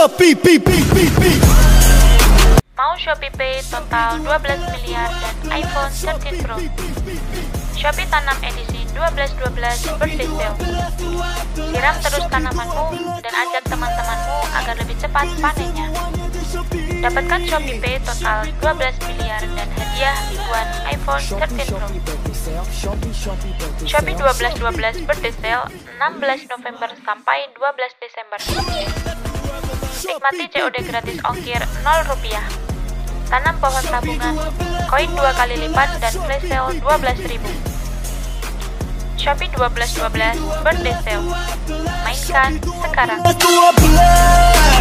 Shopee. Mau Shopee Pay total 12 miliar dan iPhone 13 Pro. Shopee Tanam edisi 1212 birthday sale. Siram terus tanamanmu dan ajak teman-temanmu agar lebih cepat panennya. Dapatkan Shopee Pay total 12 miliar dan hadiah ribuan iPhone 13 Pro. Shopee 1212 birthday sale 16 November sampai 12 Desember. Nikmati COD gratis ongkir 0 rupiah. Tanam pohon tabungan, koin dua kali lipat dan flash sale 12.000. Shopee 1212 birthday sale. Mainkan sekarang. 12